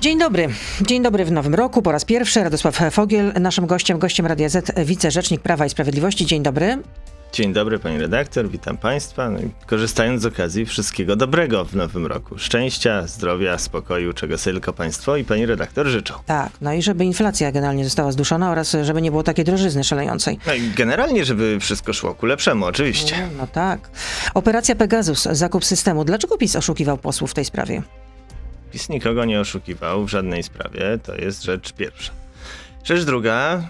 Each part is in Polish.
Dzień dobry. Dzień dobry w nowym roku. Po raz pierwszy Radosław Fogiel, naszym gościem, gościem Radia Z, wicerzecznik Prawa i Sprawiedliwości. Dzień dobry. Dzień dobry pani redaktor, witam państwa. No korzystając z okazji, wszystkiego dobrego w nowym roku. Szczęścia, zdrowia, spokoju, czego sobie tylko państwo i pani redaktor życzą. Tak, no i żeby inflacja generalnie została zduszona oraz żeby nie było takiej drożyzny szalejącej. No i generalnie, żeby wszystko szło ku lepszemu, oczywiście. No, no tak. Operacja Pegasus, zakup systemu. Dlaczego PiS oszukiwał posłów w tej sprawie? PiS nikogo nie oszukiwał w żadnej sprawie, to jest rzecz pierwsza. Rzecz druga,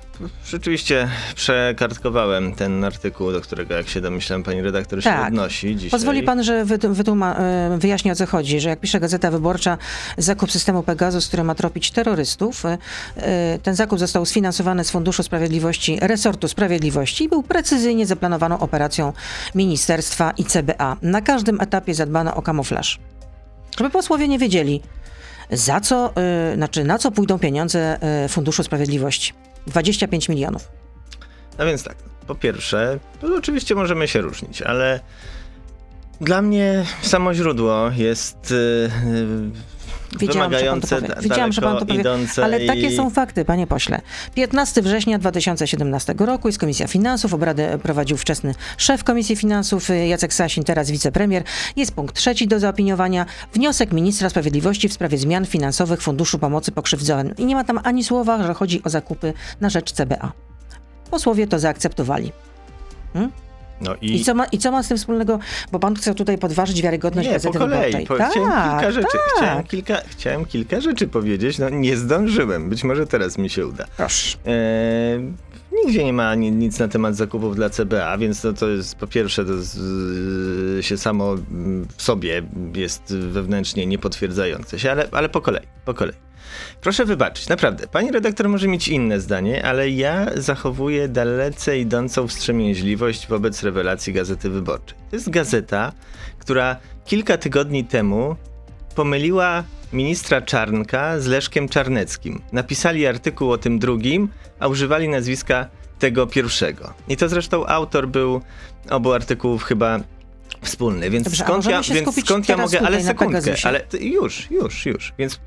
rzeczywiście przekartkowałem ten artykuł, do którego, jak się domyślam, pani redaktor się Tak. odnosi dzisiaj. Pozwoli pan, że wytłuma- e, wyjaśnię o co chodzi, że jak pisze Gazeta Wyborcza, zakup systemu Pegasus, który ma tropić terrorystów, e, e, ten zakup został sfinansowany z Funduszu Sprawiedliwości, resortu Sprawiedliwości i był precyzyjnie zaplanowaną operacją ministerstwa i CBA. Na każdym etapie zadbano o kamuflaż. Żeby posłowie nie wiedzieli, za co, e, znaczy na co pójdą pieniądze e, Funduszu Sprawiedliwości. 25 milionów. No więc tak, po pierwsze, oczywiście możemy się różnić, ale dla mnie samo źródło jest Wiedziałam, że pan to wymagające, powie. Wiedziałam, że pan to powie. Ale takie są fakty, panie pośle. 15 września 2017 roku jest Komisja Finansów. Obrady prowadził wczesny szef Komisji Finansów y, Jacek Sasin, teraz wicepremier. Jest punkt trzeci do zaopiniowania. Wniosek ministra sprawiedliwości w sprawie zmian finansowych Funduszu Pomocy Pokrzywdzonym. I nie ma tam ani słowa, że chodzi o zakupy na rzecz CBA. Posłowie to zaakceptowali. No I, co, ma, I co ma z tym wspólnego? Bo pan chce tutaj podważyć wiarygodność Nie, po Gazety kolei. Po, tak, chciałem kilka rzeczy. tak. Chciałem kilka, chciałem kilka rzeczy powiedzieć. No nie zdążyłem. Być może teraz mi się uda. Proszę. Eee, nigdzie nie ma ni- nic na temat zakupów dla CBA, więc to, to jest po pierwsze to się samo w sobie jest wewnętrznie niepotwierdzające się, ale, ale po kolei, po kolei. Proszę wybaczyć, naprawdę. Pani redaktor może mieć inne zdanie, ale ja zachowuję dalece idącą wstrzemięźliwość wobec rewelacji Gazety Wyborczej. To jest gazeta, która kilka tygodni temu pomyliła ministra Czarnka z Leszkiem Czarneckim. Napisali artykuł o tym drugim, a używali nazwiska tego pierwszego. I to zresztą autor był obu artykułów chyba wspólny, więc Dobrze, skąd ja, więc skąd ja mogę, ale sekundkę, ale już, już, już. Więc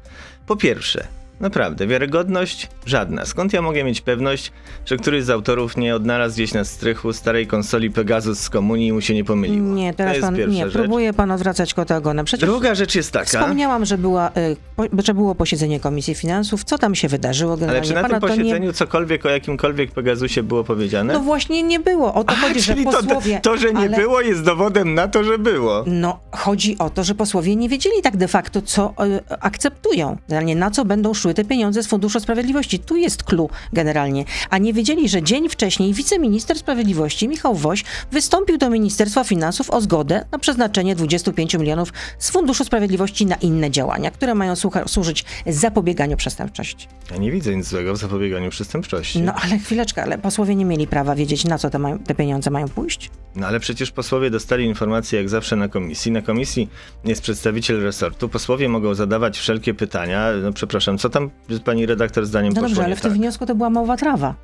po pierwsze, naprawdę, wiarygodność żadna. Skąd ja mogę mieć pewność, że któryś z autorów nie odnalazł gdzieś na strychu starej konsoli Pegasus z komunii i mu się nie pomyliło? Nie, teraz pan, nie, rzecz. próbuje pan odwracać kota ogonem. Przecież Druga rzecz jest taka, wspomniałam, że, była, y, po, że było posiedzenie Komisji Finansów. Co tam się wydarzyło ale generalnie? czy na Pana tym posiedzeniu nie... cokolwiek o jakimkolwiek Pegasusie było powiedziane? No właśnie nie było. O to A, chodzi, że czyli to, posłowie... to, że nie ale... było jest dowodem na to, że było. No, chodzi o to, że posłowie nie wiedzieli tak de facto, co y, akceptują. Generalnie na co będą szły te pieniądze z Funduszu Sprawiedliwości. Tu jest clue generalnie. A nie wiedzieli, że dzień wcześniej wiceminister sprawiedliwości Michał Woś wystąpił do Ministerstwa Finansów o zgodę na przeznaczenie 25 milionów z Funduszu Sprawiedliwości na inne działania, które mają służyć zapobieganiu przestępczości. Ja nie widzę nic złego w zapobieganiu przestępczości. No ale chwileczkę, ale posłowie nie mieli prawa wiedzieć, na co te, mają, te pieniądze mają pójść? No ale przecież posłowie dostali informacje jak zawsze na komisji. Na komisji jest przedstawiciel resortu. Posłowie mogą zadawać wszelkie pytania. No przepraszam, co tam pani redaktor zdaniem No poszło dobrze, ale w tym tak? wniosku to była mała trawa.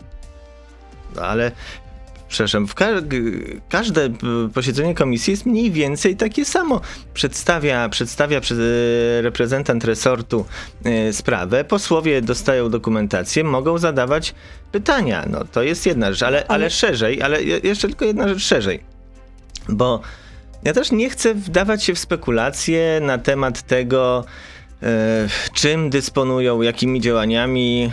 No, ale przepraszam, w ka- każde y, posiedzenie komisji jest mniej więcej takie samo. Przedstawia, przedstawia reprezentant resortu y, sprawę, posłowie dostają dokumentację, mogą zadawać pytania. No to jest jedna rzecz, ale, ale... Ale- szerzej, ale je- jeszcze tylko jedna rzecz szerzej. Bo ja też nie chcę wdawać się w spekulacje na temat tego, e, czym dysponują, jakimi działaniami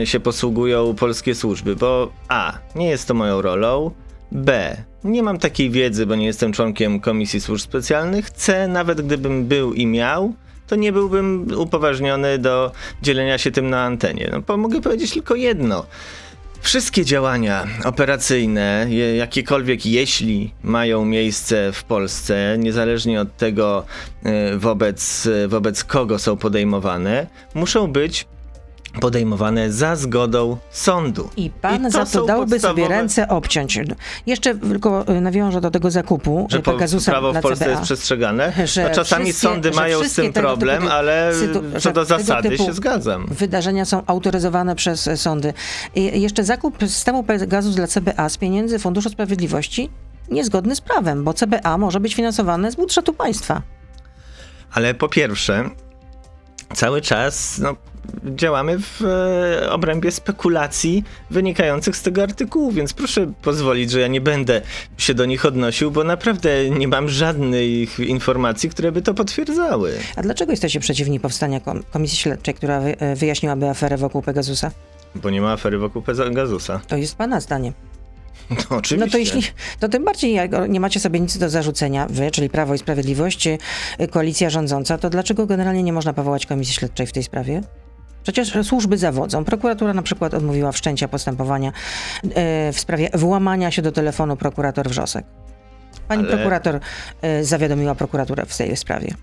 e, się posługują polskie służby, bo A, nie jest to moją rolą, B, nie mam takiej wiedzy, bo nie jestem członkiem Komisji Służb Specjalnych, C, nawet gdybym był i miał, to nie byłbym upoważniony do dzielenia się tym na antenie. No, bo mogę powiedzieć tylko jedno. Wszystkie działania operacyjne, jakiekolwiek, jeśli mają miejsce w Polsce, niezależnie od tego, e, wobec, wobec kogo są podejmowane, muszą być podejmowane za zgodą sądu. I pan to za to dałby sobie podstawowe- ręce obciąć. Jeszcze tylko y, nawiążę do tego zakupu Że Pegasusa prawo w Polsce CBA. jest przestrzegane. Że no, czasami sądy mają z tym typu problem, dy- ale co do zasady typu się zgadzam. Wydarzenia są autoryzowane przez y, sądy. I jeszcze zakup systemu Pegasus dla CBA z pieniędzy Funduszu Sprawiedliwości niezgodny z prawem, bo CBA może być finansowane z budżetu państwa. Ale po pierwsze, cały czas no, działamy w e, obrębie spekulacji wynikających z tego artykułu, więc proszę pozwolić, że ja nie będę się do nich odnosił, bo naprawdę nie mam żadnych informacji, które by to potwierdzały. A dlaczego jesteście przeciwni powstania kom- komisji śledczej, która wy- e, wyjaśniłaby aferę wokół Pegasusa? Bo nie ma afery wokół Pegasusa. To jest pana zdanie. No, oczywiście. No to jeśli, to tym bardziej jak nie macie sobie nic do zarzucenia, wy, czyli Prawo i Sprawiedliwość, y, koalicja rządząca, to dlaczego generalnie nie można powołać komisji śledczej w tej sprawie? Przecież służby zawodzą. Prokuratura na przykład odmówiła wszczęcia postępowania e, w sprawie włamania się do telefonu prokurator Wrzosek. Pani Ale- prokurator e, zawiadomiła prokuraturę w tej sprawie.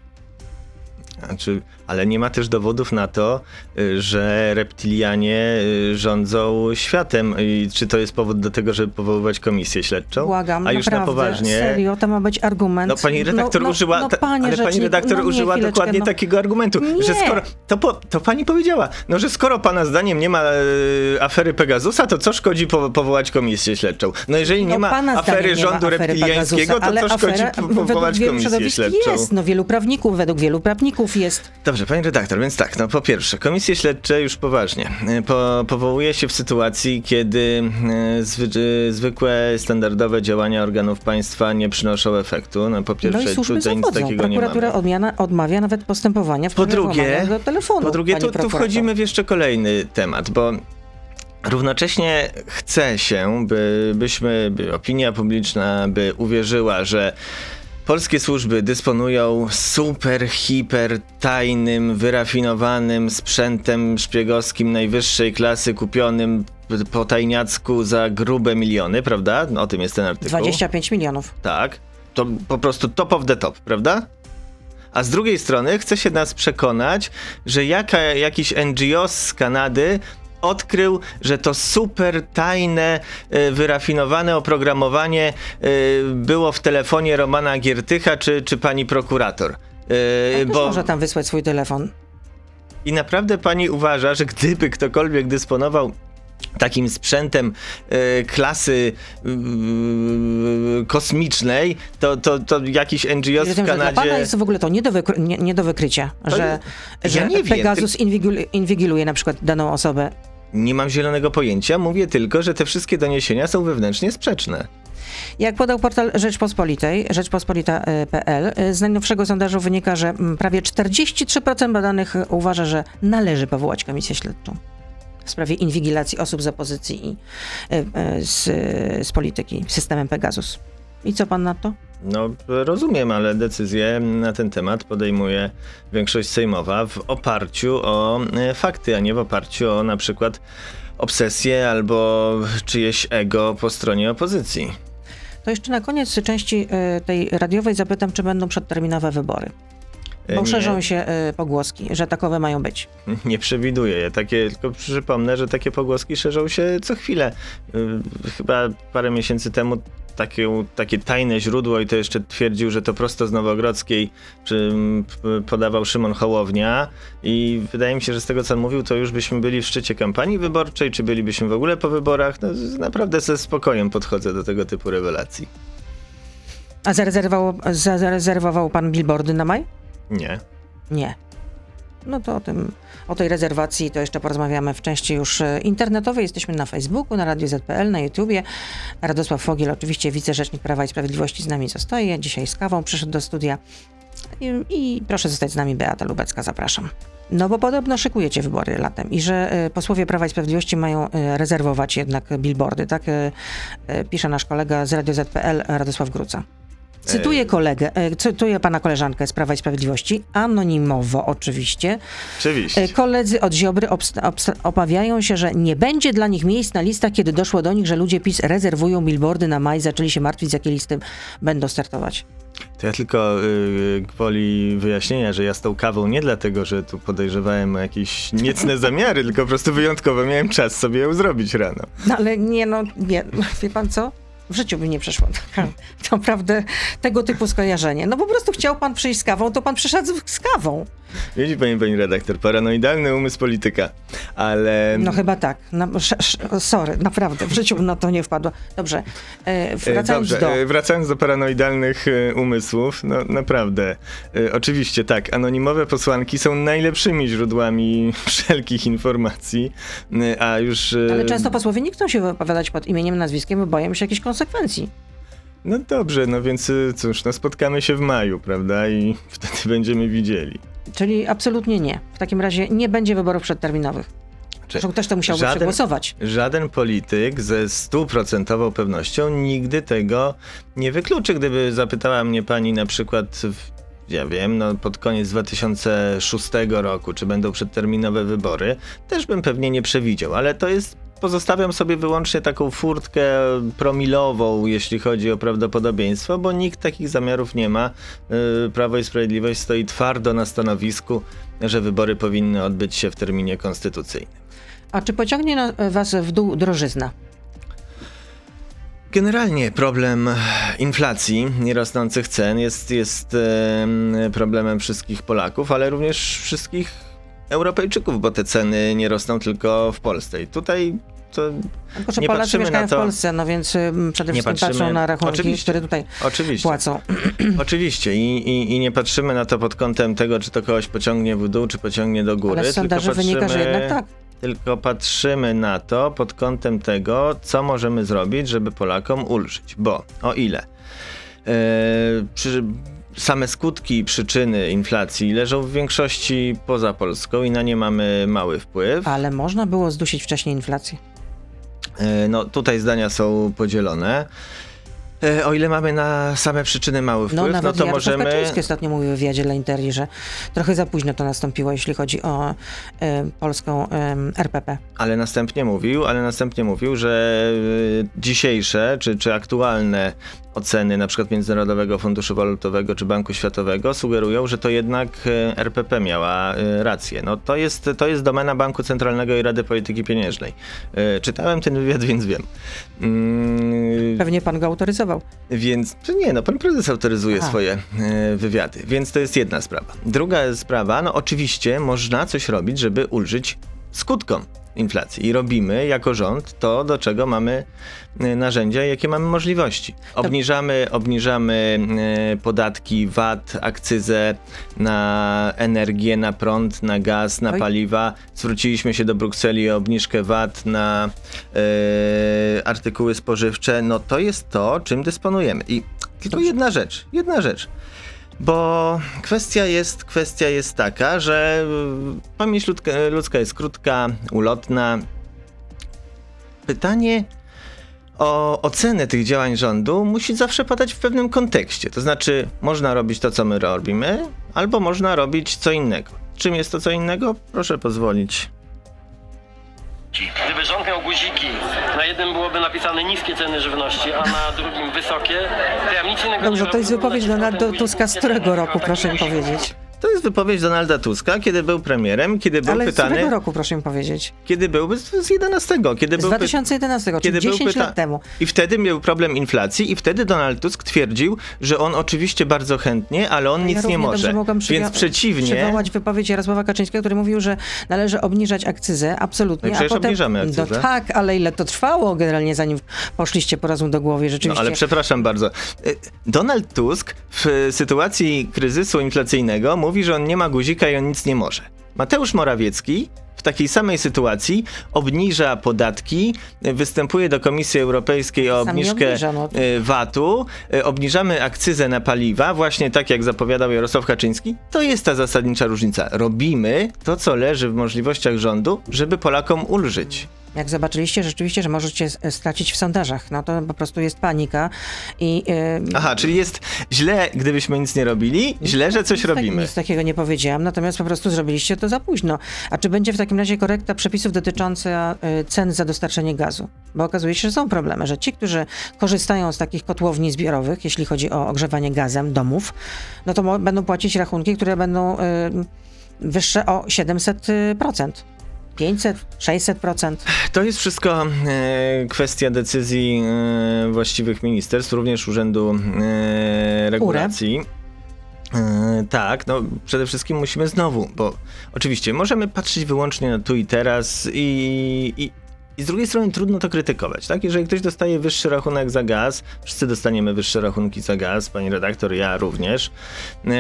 Znaczy, ale nie ma też dowodów na to, y, że reptilianie y, rządzą światem. I czy to jest powód do tego, żeby powoływać komisję śledczą? Błagam, A już naprawdę, na poważnie. serio, to ma być argument. No pani redaktor No, no, użyła, no, panie ale pani redaktor no nie, użyła dokładnie no. takiego argumentu, że Nie. skoro, to, po, to pani powiedziała, no że skoro pana zdaniem nie ma e, afery Pegasusa, to co szkodzi po, powołać komisję śledczą? No jeżeli nie No, ma afery nie ma rządu afery reptiliańskiego, Pegasusa, to co szkodzi po, powołać komisję śledczą? Jest, no wielu prawników, według wielu prawników jest. Dobrze, pani redaktor, więc tak, no po pierwsze, komisje śledcze już poważnie e, po, powołuje się w sytuacji, kiedy e, zwy, e, zwykłe, standardowe działania organów państwa nie przynoszą efektu. No po No pierwsze, i służby tutaj nic takiego nie Prokuratura odmiana, odmawia nawet postępowania w Po drugie, do telefonu. Po drugie, tu, tu wchodzimy w jeszcze kolejny temat, bo równocześnie chce się, by, byśmy, by opinia publiczna by uwierzyła, że polskie służby dysponują super, hiper tajnym, wyrafinowanym sprzętem szpiegowskim najwyższej klasy kupionym po tajniacku za grube miliony, prawda? O tym jest ten artykuł. 25 milionów. Tak. To po prostu top of the top, prawda? A z drugiej strony chce się nas przekonać, że jaka, jakiś NGO z Kanady odkrył, że to super tajne, e, wyrafinowane oprogramowanie e, było w telefonie Romana Giertycha czy, czy pani prokurator. E, Bo... Może tam wysłać swój telefon. I naprawdę pani uważa, że gdyby ktokolwiek dysponował takim sprzętem e, klasy e, kosmicznej, to, to, to jakiś NGO w że Dla pana Kanadzie... jest w ogóle to nie do, wykry- nie, nie do wykrycia, że, ja że nie wiem, Pegasus inwigil- inwigiluje na przykład daną osobę. Nie mam zielonego pojęcia, mówię tylko, że te wszystkie doniesienia są wewnętrznie sprzeczne. Jak podał portal Rzeczpospolitej, rzeczpospolita.pl, y, z najnowszego sondażu wynika, że mm, prawie 43% badanych uważa, że należy powołać komisję śledczą w sprawie inwigilacji osób z opozycji i y, y, z, z polityki systemem Pegasus. I co pan na to? No, rozumiem, ale decyzję na ten temat podejmuje większość sejmowa w oparciu o e, fakty, a nie w oparciu o na przykład obsesję albo czyjeś ego po stronie opozycji. To jeszcze na koniec części y, tej radiowej zapytam, czy będą przedterminowe wybory. E, Bo nie- szerzą się y, pogłoski, że takowe mają być. Nie przewiduję je. Takie, tylko przypomnę, że takie pogłoski szerzą się co chwilę. Yy, Chyba parę miesięcy temu takie, takie tajne źródło i to jeszcze twierdził, że to prosto z Nowogrodzkiej podawał Szymon Hołownia i wydaje mi się, że z tego co on mówił, to już byśmy byli w szczycie kampanii wyborczej, czy bylibyśmy w ogóle po wyborach. No, naprawdę ze spokojem podchodzę do tego typu rewelacji. A zarezerwował, za- zarezerwował pan billboardy na maj? Nie. Nie. No to o tym, o tej rezerwacji to jeszcze porozmawiamy w części już e, internetowej. Jesteśmy na Facebooku, na Radio ZPL, na YouTubie. Radosław Fogiel, oczywiście wicerzecznik Prawa i Sprawiedliwości z nami zostaje. Dzisiaj z kawą przyszedł do studia. I, I proszę zostać z nami, Beata Lubecka, zapraszam. No bo podobno szykujecie wybory latem i że e, posłowie Prawa i Sprawiedliwości mają e, rezerwować jednak billboardy, tak e, pisze nasz kolega z Radio ZPL, Radosław Gruca. Cytuję kolegę, e, cytuję pana koleżankę z Prawa i Sprawiedliwości, anonimowo oczywiście. Oczywiście. E, Koledzy od Ziobry obawiają się, że nie będzie dla nich miejsc na listach, kiedy doszło do nich, że ludzie PiS rezerwują billboardy na maj, zaczęli się martwić, z jakie listy będą startować. To ja tylko y, gwoli wyjaśnienia, że ja z tą kawą nie dlatego, że tu podejrzewałem o jakieś niecne zamiary, tylko po prostu wyjątkowo miałem czas sobie ją zrobić rano. No ale nie, no nie, wie pan co? W życiu by nie przeszło taka, naprawdę tego typu skojarzenie. No po prostu chciał pan przyjść z kawą, to pan przyszedł z- kawą. Widzi pani, pani redaktor, paranoidalny umysł polityka, ale... No chyba tak. No, sorry, naprawdę, w życiu na to nie wpadło. Dobrze, e, wracając Dobrze, do... e, wracając do paranoidalnych e, umysłów, no naprawdę, e, oczywiście tak, anonimowe posłanki są najlepszymi źródłami wszelkich informacji, e, a już... e, Ale często posłowie nie chcą się wypowiadać pod imieniem, nazwiskiem, bo boją się jakichś konsekwencji. No dobrze, no więc e, cóż, no spotkamy się w maju, prawda, i wtedy będziemy widzieli. Czyli absolutnie nie. W takim razie nie będzie wyborów przedterminowych. Zresztą ktoś to musiałby żaden- przegłosować. Żaden polityk ze stuprocentową pewnością nigdy tego nie wykluczy. Gdyby zapytała mnie pani na przykład, w, ja wiem, no pod koniec 2006 roku, czy będą przedterminowe wybory, też bym pewnie nie przewidział, ale to jest. Pozostawiam sobie wyłącznie taką furtkę promilową, jeśli chodzi o prawdopodobieństwo, bo nikt takich zamiarów nie ma. Yy, Prawo i Sprawiedliwość stoi twardo na stanowisku, że wybory powinny odbyć się w terminie konstytucyjnym. A czy pociągnie na, was w dół drożyzna? Generalnie problem inflacji, nierosnących cen jest, jest em, problemem wszystkich Polaków, ale również wszystkich Europejczyków, bo te ceny nie rosną tylko w Polsce. I tutaj to Proszę, Nie Polacy patrzymy mieszkają na to- w Polsce, no więc ym, przede wszystkim patrzymy- patrzą na rachunki, Oczywiście. które tutaj oczywiście. płacą. Oczywiście I, i, i nie patrzymy na to pod kątem tego, czy to kogoś pociągnie w dół, czy pociągnie do góry. Ale z sondaży tylko wynika, że patrzymy- jednak tak. Tylko patrzymy na to pod kątem tego, co możemy zrobić, żeby Polakom ulżyć. Bo o ile e, przy, same skutki i przyczyny inflacji leżą w większości poza Polską i na nie mamy mały wpływ. Ale można było zdusić wcześniej inflację. E, No tutaj zdania są podzielone. E, O ile mamy na same przyczyny mały No wpływ, no, nawet to Jarosław możemy. Kaczyński ostatnio mówił w wywiadzie dla Interi, że trochę za późno to nastąpiło, jeśli chodzi o e, polską e, RPP. Ale następnie mówił, ale następnie mówił, że y, dzisiejsze czy, czy aktualne oceny na przykład Międzynarodowego Funduszu Walutowego czy Banku Światowego sugerują, że to jednak y, RPP miała y, rację. No to jest, to jest domena Banku Centralnego i Rady Polityki Pieniężnej. Y, Czytałem ten wywiad, więc wiem. Mm, Pewnie pan go autoryzował. Więc czy nie, no pan prezes autoryzuje Aha. swoje e, wywiady, więc to jest jedna sprawa. Druga sprawa, no oczywiście można coś robić, żeby ulżyć skutkom inflacji i robimy jako rząd to, do czego mamy e, narzędzia i jakie mamy możliwości. Obniżamy, obniżamy e, podatki, VAT, akcyzę na energię, na prąd, na gaz, na Oj. paliwa. Zwróciliśmy się do Brukseli o obniżkę VAT na e, artykuły spożywcze. No to jest to, czym dysponujemy. I tylko jedna rzecz, jedna rzecz. Bo kwestia jest, kwestia jest taka, że y, pamięć ludzka, ludzka jest krótka, ulotna. Pytanie o ocenę tych działań rządu musi zawsze padać w pewnym kontekście. To znaczy, można robić to, co my robimy, albo można robić co innego. Czym jest to co innego? Proszę pozwolić. Gdyby rząd miał guziki, na jednym byłoby napisane niskie ceny żywności, a na drugim wysokie, to ja nic innego Dobrze, to jest wypowiedź Donalda Tuska z którego roku, proszę mi powiedzieć? To jest wypowiedź Donalda Tuska, kiedy był premierem, kiedy był Ale z pytany. którego roku, proszę mi powiedzieć? Kiedy był z z 11, kiedy Z był py- 2011, czyli kiedy był 10 pyta- lat temu. I wtedy miał problem inflacji i wtedy Donald Tusk twierdził, że on oczywiście bardzo chętnie, ale on nic ja nie równie może. Przywia- Więc przeciwnie, przywołać wypowiedź Jarosława Kaczyńskiego, który mówił, że należy obniżać akcyzę, absolutnie. No i przecież a potem, obniżamy akcyzę. No tak, ale ile to trwało generalnie, zanim poszliście po rozum do głowy, no rzeczywiście. ale przepraszam bardzo. Y, Donald Tusk w sytuacji kryzysu inflacyjnego mówi, że on nie ma guzika i on nic nie może. Mateusz Morawiecki w takiej samej sytuacji obniża podatki, występuje do Komisji Europejskiej o Sam obniżkę obniża, no. y, VAT-u, y, obniżamy akcyzę na paliwa, właśnie tak jak zapowiadał Jarosław Kaczyński. To jest ta zasadnicza różnica. Robimy to, co leży w możliwościach rządu, żeby Polakom ulżyć. Jak zobaczyliście rzeczywiście, że możecie s- stracić w sondażach, no to po prostu jest panika i... Yy, Aha, czyli jest źle, gdybyśmy nic nie robili, źle, że coś nic tak- robimy. Nic takiego nie powiedziałam, natomiast po prostu zrobiliście to za późno. A czy będzie w takim razie korekta przepisów dotycząca y, cen za dostarczenie gazu? Bo okazuje się, że są problemy, że ci, którzy korzystają z takich kotłowni zbiorowych, jeśli chodzi o ogrzewanie gazem domów, no to będą płacić rachunki, które będą y, wyższe o 700%. 500, 600%. To jest wszystko e, kwestia decyzji e, właściwych ministerstw, również Urzędu e, Regulacji. Yy, tak, no przede wszystkim musimy znowu, bo oczywiście możemy patrzeć wyłącznie na tu i teraz i, i i z drugiej strony trudno to krytykować, tak? Jeżeli ktoś dostaje wyższy rachunek za gaz, wszyscy dostaniemy wyższe rachunki za gaz, pani redaktor, ja również, e,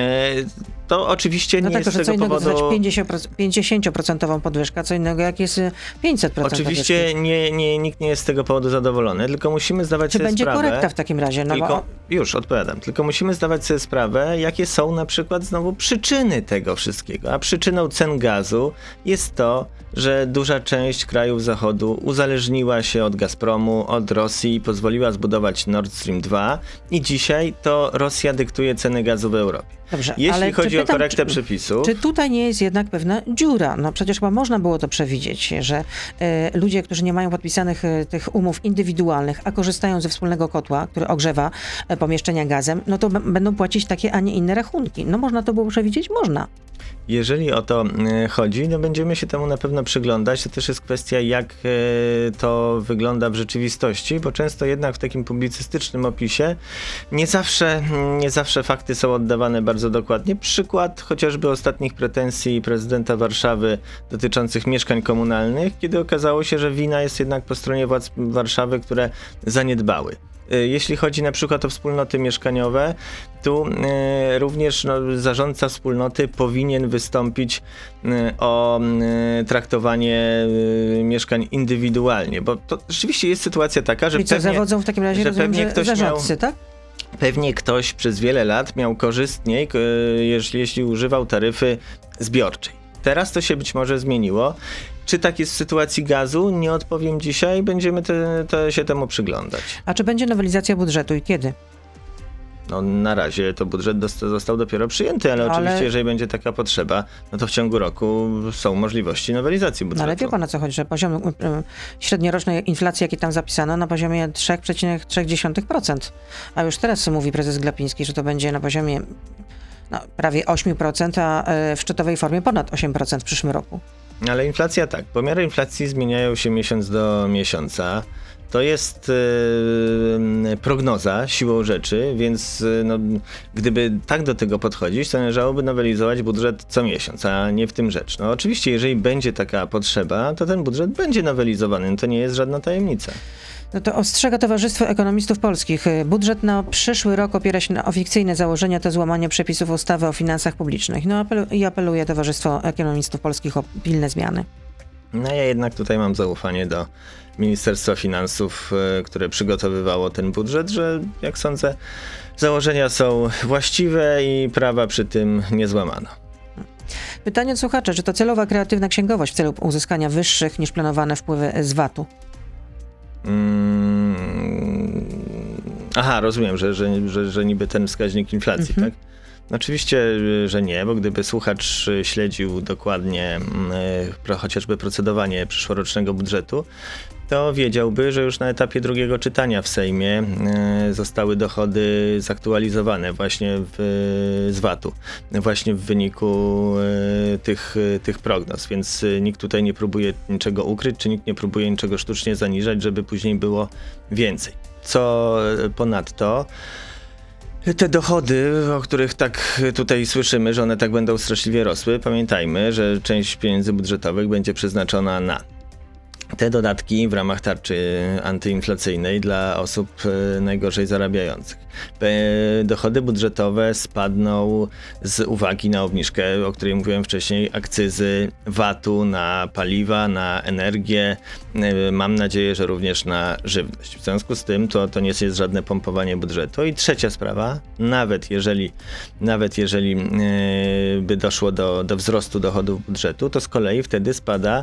to oczywiście no nie tak, jest to, z tego co powodu... innego 50% podwyżka, co innego jak jest 500% Oczywiście nie, nie, nikt nie jest z tego powodu zadowolony, tylko musimy zdawać Czy sobie będzie sprawę... korekta w takim razie? No tylko, bo... Już, odpowiadam. Tylko musimy zdawać sobie sprawę, jakie są na przykład znowu przyczyny tego wszystkiego. A przyczyną cen gazu jest to, że duża część krajów Zachodu uzależniła się od Gazpromu, od Rosji, pozwoliła zbudować Nord Stream 2 i dzisiaj to Rosja dyktuje ceny gazu w Europie. Dobrze, Jeśli ale chodzi pytam, o korektę przepisów... Czy tutaj nie jest jednak pewna dziura? No przecież chyba można było to przewidzieć, że e, ludzie, którzy nie mają podpisanych e, tych umów indywidualnych, a korzystają ze wspólnego kotła, który ogrzewa e, pomieszczenia gazem, no to będą płacić takie, a nie inne rachunki. No można to było przewidzieć? Można. Jeżeli o to e, chodzi, no będziemy się temu na pewno przyglądać. To też jest kwestia, jak e, to wygląda w rzeczywistości, bo często jednak w takim publicystycznym opisie nie zawsze, nie zawsze fakty są oddawane bardzo dokładnie. Przykład chociażby ostatnich pretensji prezydenta Warszawy dotyczących mieszkań komunalnych, kiedy okazało się, że wina jest jednak po stronie władz Warszawy, które zaniedbały. E, jeśli chodzi na przykład o wspólnoty mieszkaniowe, tu e, również no, zarządca wspólnoty powinien wystąpić e, o traktowanie mieszkań indywidualnie, bo to rzeczywiście jest sytuacja taka, że I co, pewnie, zawodzą w takim razie, że rozumiem, pewnie ktoś zarządcy, miał, tak? Pewnie ktoś przez wiele lat miał korzystniej, jeśli, jeśli używał taryfy zbiorczej. Teraz to się być może zmieniło. Czy tak jest w sytuacji gazu? Nie odpowiem dzisiaj, będziemy te, te się temu przyglądać. A czy będzie nowelizacja budżetu i kiedy? No, na razie to budżet został dopiero przyjęty, ale, ale, oczywiście, jeżeli będzie taka potrzeba, no to w ciągu roku są możliwości nowelizacji budżetu. No ale wie pan o co chodzi, że poziom y, średniorocznej inflacji, jaki tam zapisano, na poziomie 3,3%. A już teraz mówi prezes Glapiński, że to będzie na poziomie no, prawie 8%, a y, w szczytowej formie ponad 8% w przyszłym roku. Ale inflacja tak, pomiary inflacji zmieniają się miesiąc do miesiąca. To jest yy, prognoza siłą rzeczy, więc yy, no, gdyby tak do tego podchodzić, to należałoby nowelizować budżet co miesiąc, a nie w tym rzecz. No oczywiście, jeżeli będzie taka potrzeba, to ten budżet będzie nowelizowany. To nie jest żadna tajemnica. No to ostrzega Towarzystwo Ekonomistów Polskich. Budżet na przyszły rok opiera się na ofikcyjne założenia to złamanie przepisów ustawy o finansach publicznych. No apelu i apeluje Towarzystwo Ekonomistów Polskich o pilne zmiany. No ja jednak tutaj mam zaufanie do Ministerstwa Finansów, e, które przygotowywało ten budżet, że jak sądzę, założenia są właściwe i prawa przy tym nie złamano. Pytanie od słuchacza, czy to celowa kreatywna księgowość w celu uzyskania wyższych niż planowane wpływy z VAT-u? Mm, aha, rozumiem, że, że, że, że niby ten wskaźnik inflacji, mhm. tak? Oczywiście, że nie, bo gdyby słuchacz śledził dokładnie mm, chociażby procedowanie przyszłorocznego budżetu, to wiedziałby, że już na etapie drugiego czytania w Sejmie zostały dochody zaktualizowane właśnie w, z VAT-u, właśnie w wyniku tych, tych prognoz, więc nikt tutaj nie próbuje niczego ukryć, czy nikt nie próbuje niczego sztucznie zaniżać, żeby później było więcej. Co ponadto, te dochody, o których tak tutaj słyszymy, że one tak będą straszliwie rosły, pamiętajmy, że część pieniędzy budżetowych będzie przeznaczona na te dodatki w ramach tarczy antyinflacyjnej dla osób e, najgorzej zarabiających. Dochody budżetowe spadną z uwagi na obniżkę, o której mówiłem wcześniej, akcyzy VAT-u na paliwa, na energię. E, mam nadzieję, że również na żywność. W związku z tym to, to nie jest żadne pompowanie budżetu. I trzecia sprawa, nawet jeżeli, nawet jeżeli e, by doszło do, do wzrostu dochodów budżetu, to z kolei wtedy spada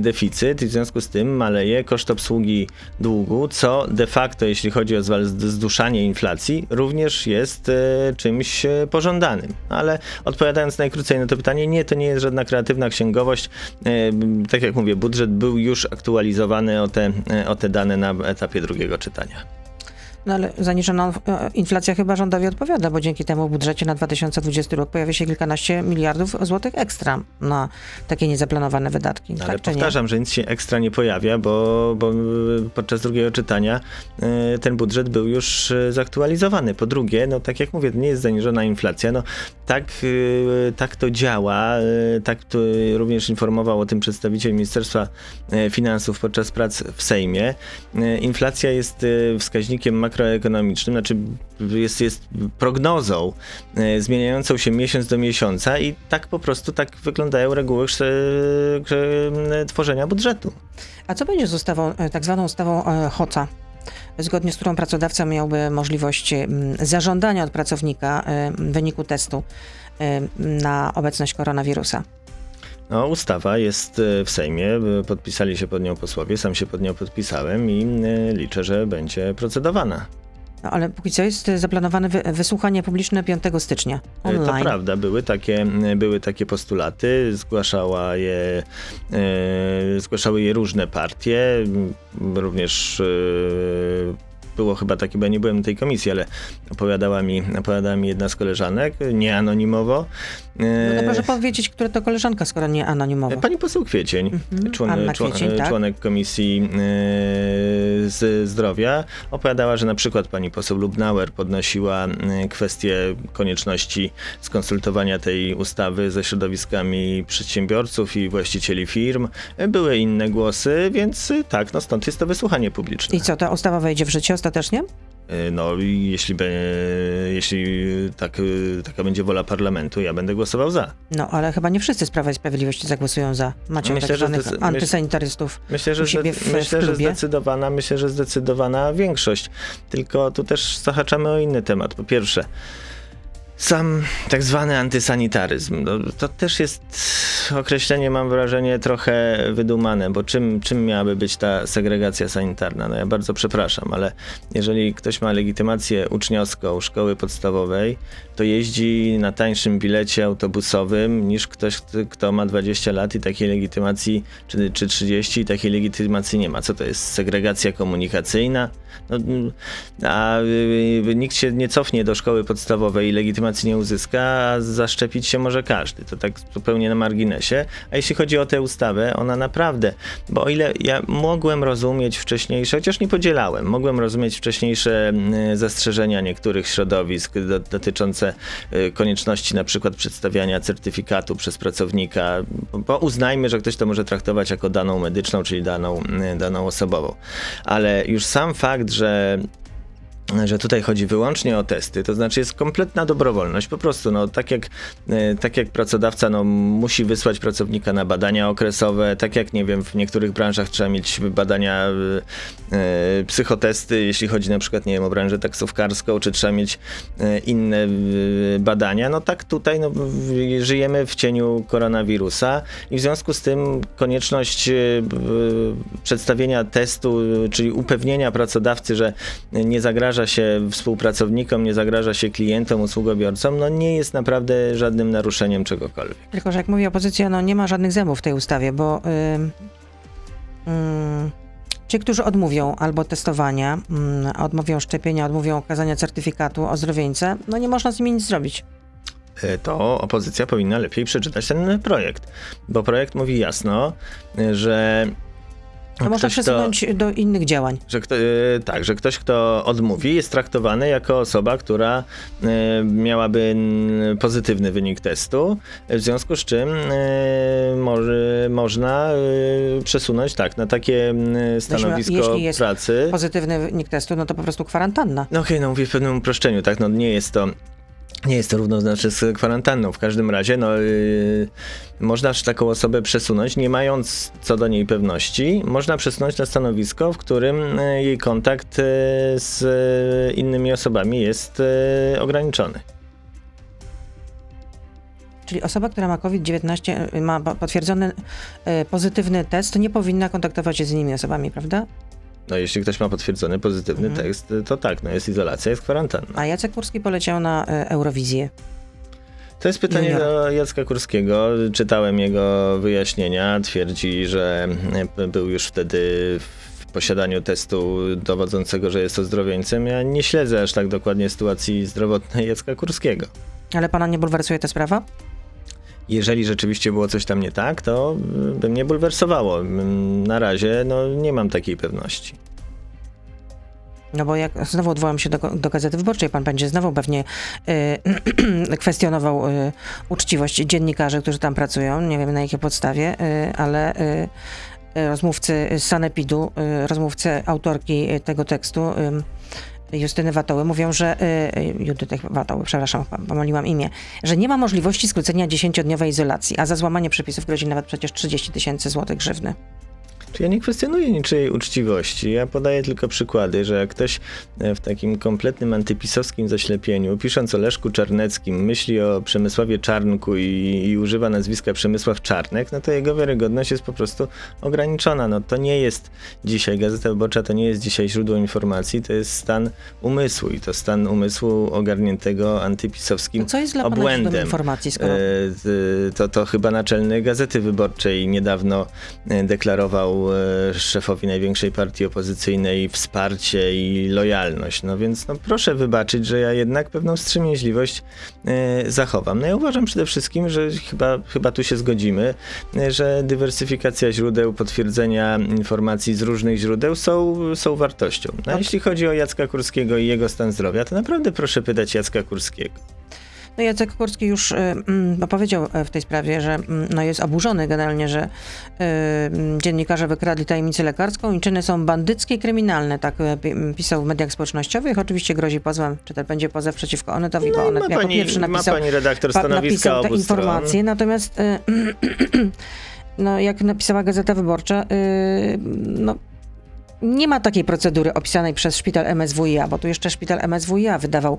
deficyt deficyt i w związku z tym maleje koszt obsługi długu, co de facto, jeśli chodzi o zduszanie inflacji, również jest e, czymś e, pożądanym. Ale odpowiadając najkrócej na to pytanie, nie, to nie jest żadna kreatywna księgowość. E, tak jak mówię, budżet był już aktualizowany o te, o te dane na etapie drugiego czytania. No ale zaniżona e, inflacja chyba rządowi odpowiada, bo dzięki temu w budżecie na 2020 rok pojawia się kilkanaście miliardów złotych ekstra na takie niezaplanowane wydatki. Ale tak, czy nie? powtarzam, że nic się ekstra nie pojawia, bo, bo y, podczas drugiego czytania y, ten budżet był już y, zaktualizowany. Po drugie, no tak jak mówię, nie jest zaniżona inflacja. No, tak, tak to działa. Tak to również informował o tym przedstawiciel Ministerstwa Finansów podczas prac w Sejmie. Inflacja jest wskaźnikiem makroekonomicznym, znaczy jest, jest prognozą y, zmieniającą się miesiąc do miesiąca i tak po prostu tak wyglądają reguły krze- tworzenia budżetu. A co będzie z ustawą, e, tak zwaną ustawą e, HOCA? Zgodnie z którą pracodawca miałby możliwość zażądania od pracownika e, wyniku testu e, na obecność koronawirusa. No, ustawa jest y, w Sejmie, y, podpisali się pod nią posłowie, sam się pod nią podpisałem i y, liczę, że będzie procedowana. No, ale póki co jest e, zaplanowane wy, wysłuchanie publiczne 5 stycznia Y, To online. prawda, były takie, były takie postulaty, zgłaszała je, y, zgłaszały je różne partie, również y, było chyba takie, bo ja nie byłem w tej komisji, ale opowiadała mi, opowiadała mi jedna z koleżanek, nie anonimowo. No to Y, proszę powiedzieć, która to koleżanka, skoro nie anonimowo. Pani poseł Kwiecień, Mhm, człon, Kwiecień, tak. członek Komisji yy, z Zdrowia, opowiadała, że na przykład pani poseł Lubnauer podnosiła kwestię konieczności skonsultowania tej ustawy ze środowiskami przedsiębiorców i właścicieli firm. Były inne głosy, więc tak, no stąd jest to wysłuchanie publiczne. I co, ta ustawa wejdzie w życie ostatecznie? Yy, No i jeśli, be, jeśli tak, yy, taka będzie wola parlamentu, ja będę głosował za. No, ale chyba nie wszyscy z Prawa i Sprawiedliwości zagłosują za. Macie Myślę, tak że zwanych zdecy- antysanitarystów. Myślę, że, zde- w- w myślę, że klubie? zdecydowana, myślę, że zdecydowana większość. Tylko tu też zahaczamy o inny temat. Po pierwsze, sam tak zwany antysanitaryzm. No, to też jest określenie, mam wrażenie, trochę wydumane, bo czym, czym miałaby być ta segregacja sanitarna? No ja bardzo przepraszam, ale jeżeli ktoś ma legitymację uczniowską szkoły podstawowej, to jeździ na tańszym bilecie autobusowym niż ktoś, kto- ma 20 lat i takiej legitymacji, czy, czy 30 i takiej legitymacji nie ma. Co to jest? Segregacja komunikacyjna? No, a y, y, nikt się nie cofnie do szkoły podstawowej i legitymacji nie uzyska, a zaszczepić się może każdy. To tak zupełnie na marginesie. A jeśli chodzi o tę ustawę, ona naprawdę, bo o ile ja mogłem rozumieć wcześniejsze, chociaż nie podzielałem, mogłem rozumieć wcześniejsze y, zastrzeżenia niektórych środowisk do, dotyczące y, konieczności na przykład przedstawiania certyfikatu przez pracownika, bo uznajmy, że ktoś to może traktować jako daną medyczną, czyli daną, y, daną osobową. Ale już sam fakt, że że tutaj chodzi wyłącznie o testy, to znaczy jest kompletna dobrowolność. Po prostu, no, tak, jak, e, tak jak pracodawca no, musi wysłać pracownika na badania okresowe, tak jak, nie wiem, w niektórych branżach trzeba mieć badania, e, psychotesty, jeśli chodzi na przykład, nie wiem, o branżę taksówkarską, czy trzeba mieć inne badania, no tak tutaj no, żyjemy w cieniu koronawirusa i w związku z tym konieczność przedstawienia testu, czyli upewnienia pracodawcy, że nie zagraża się współpracownikom, nie zagraża się klientom, usługobiorcom, no nie jest naprawdę żadnym naruszeniem czegokolwiek. Tylko, że jak mówi opozycja, no nie ma żadnych zębów w tej ustawie, bo ym, ym, ci, którzy odmówią albo testowania, ym, odmówią szczepienia, odmówią okazania certyfikatu ozdrowieńca, no nie można z nimi nic zrobić. E, to opozycja powinna lepiej przeczytać ten projekt, bo projekt mówi jasno, że To można ktoś, kto- przesunąć do innych działań. Że kto, e, tak, że ktoś, kto odmówi, jest traktowany jako osoba, która e, miałaby pozytywny wynik testu, w związku z czym e, może, można e, przesunąć tak na takie stanowisko jeśli jest pracy. Pozytywny wynik testu, no to po prostu kwarantanna. No okej, no mówię w pewnym uproszczeniu, tak, no nie jest to nie jest to równoznaczne z kwarantanną. W każdym razie, no, yy, można taką osobę przesunąć, nie mając co do niej pewności. Można przesunąć na stanowisko, w którym yy, jej kontakt yy, z yy, innymi osobami jest ograniczony. Czyli osoba, która ma COVID-19, y, ma po- potwierdzony y, pozytywny test, nie powinna kontaktować się z innymi osobami, prawda? No, jeśli ktoś ma potwierdzony pozytywny Mhm. tekst, to tak, no jest izolacja, jest kwarantanna. A Jacek Kurski poleciał na y, Eurowizję. To jest pytanie do Jacka Kurskiego. Czytałem jego wyjaśnienia. Twierdzi, że e, był już wtedy w posiadaniu testu dowodzącego, że jest ozdrowieńcem. Ja nie śledzę aż tak dokładnie sytuacji zdrowotnej Jacka Kurskiego. Ale pana nie bulwersuje ta sprawa? Jeżeli rzeczywiście było coś tam nie tak, to y, by mnie bulwersowało. Mm, Na razie no, nie mam takiej pewności. No bo jak znowu odwołam się do, do Gazety Wyborczej, pan będzie znowu pewnie y, kwestionował y, uczciwość dziennikarzy, którzy tam pracują. Nie wiem na jakiej podstawie, y, ale y, y, rozmówcy z Sanepidu, rozmówcy autorki tego tekstu, Justyny Watoły, mówią, że y, y, Judytek Watoły, przepraszam, pomyliłam imię, że nie ma możliwości skrócenia 10-dniowej izolacji, a za złamanie przepisów grozi nawet przecież 30 tysięcy złotych grzywny. Ja nie kwestionuję niczyjej uczciwości. Ja podaję tylko przykłady, że jak ktoś e, w takim kompletnym antypisowskim zaślepieniu, pisząc o Leszku Czarneckim, myśli o Przemysławie Czarnku i, i używa nazwiska Przemysław Czarnek, no to jego wiarygodność jest po prostu ograniczona. No to nie jest dzisiaj, Gazeta Wyborcza to nie jest dzisiaj źródło informacji, to jest stan umysłu i to stan umysłu ogarniętego antypisowskim To co jest dla pana obłędem. informacji, skoro... E, To, to chyba naczelny Gazety Wyborczej niedawno e, deklarował e, szefowi największej partii opozycyjnej wsparcie i lojalność. No więc no, proszę wybaczyć, że ja jednak pewną wstrzemięźliwość e, zachowam. No ja uważam przede wszystkim, że chyba, chyba tu się zgodzimy, e, że dywersyfikacja źródeł, potwierdzenia informacji z różnych źródeł są, są wartością. No, a jeśli chodzi o Jacka Kurskiego i jego stan zdrowia, to naprawdę proszę pytać Jacka Kurskiego. No Jacek Kurski już y, mm, no, powiedział e, w tej sprawie, że mm, no, jest oburzony generalnie, że y, mm, dziennikarze wykradli tajemnicę lekarską i czyny są bandyckie i kryminalne, tak e, pi- m, pisał w mediach społecznościowych. Oczywiście grozi pozwem, czy też będzie pozew przeciwko Onetowi, bo No i Onet ma jako pani, pierwszy ma napisał, pani redaktor pa- napisał te informacje, natomiast y, no, jak napisała Gazeta Wyborcza, y, no nie ma takiej procedury opisanej przez szpital MSWiA, bo tu jeszcze szpital MSWiA wydawał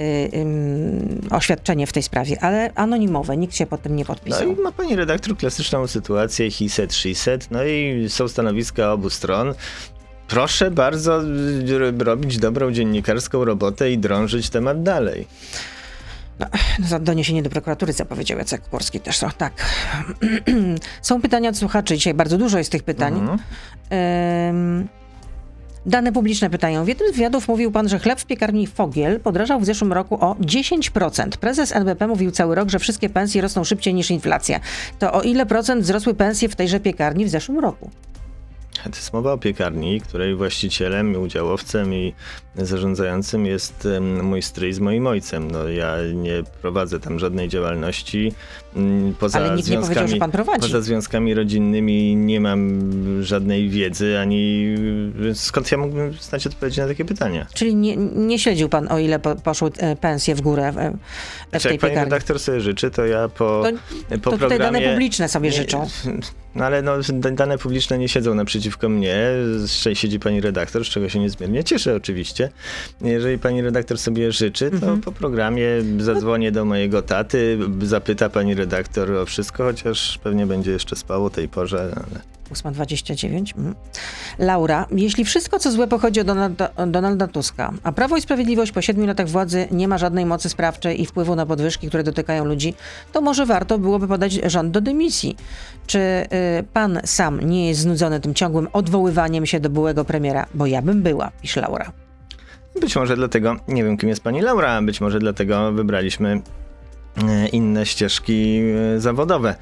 y, ym, oświadczenie w tej sprawie, ale anonimowe, nikt się pod tym nie No podpisał. i ma pani redaktor klasyczną sytuację, she said, no i są stanowiska obu stron. Proszę bardzo y, robić dobrą dziennikarską robotę i drążyć temat dalej. Za doniesienie do prokuratury zapowiedział Jacek Kurski też. są tak. Są pytania od słuchaczy. Dzisiaj bardzo dużo jest tych pytań. Mhm. Ym, Dane publiczne pytają. W jednym z wywiadów mówił pan, że chleb w piekarni Fogiel podrażał w zeszłym roku o 10%. Prezes NBP mówił cały rok, że wszystkie pensje rosną szybciej niż inflacja. To o ile procent wzrosły pensje w tejże piekarni w zeszłym roku? To jest mowa o piekarni, której właścicielem, udziałowcem i zarządzającym jest mój stryj z moim ojcem. No, ja nie prowadzę tam żadnej działalności. mm, Poza Ale nikt nie związkami, powiedział, że pan prowadzi. Poza związkami rodzinnymi nie mam żadnej wiedzy, ani skąd ja mógłbym znać odpowiedzi na takie pytania? Czyli nie, nie śledził pan, o ile po, poszły e, pensje w górę w, e, w Znaczy, tej jak pani piekarni? redaktor sobie życzy, to ja po, To- po to programie... dane publiczne sobie Nie, życzą. No ale no, dane publiczne nie siedzą naprzeciwko mnie, z- siedzi pani redaktor, z czego się niezmiernie cieszę oczywiście. Jeżeli pani redaktor sobie życzy, to Mhm. po programie zadzwonię do mojego taty, zapyta pani redaktor o wszystko, chociaż pewnie będzie jeszcze spał o tej porze, ale... 8.29. Mm. Laura, jeśli wszystko co złe pochodzi od Donalda, Donalda Tuska, a Prawo i Sprawiedliwość po siedmiu latach władzy nie ma żadnej mocy sprawczej i wpływu na podwyżki, które dotykają ludzi, to może warto byłoby podać rząd do dymisji. Czy y, pan sam nie jest znudzony tym ciągłym odwoływaniem się do byłego premiera? Bo ja bym była, pisze Laura. Być może dlatego, nie wiem kim jest pani Laura, być może dlatego wybraliśmy e, inne ścieżki e, zawodowe.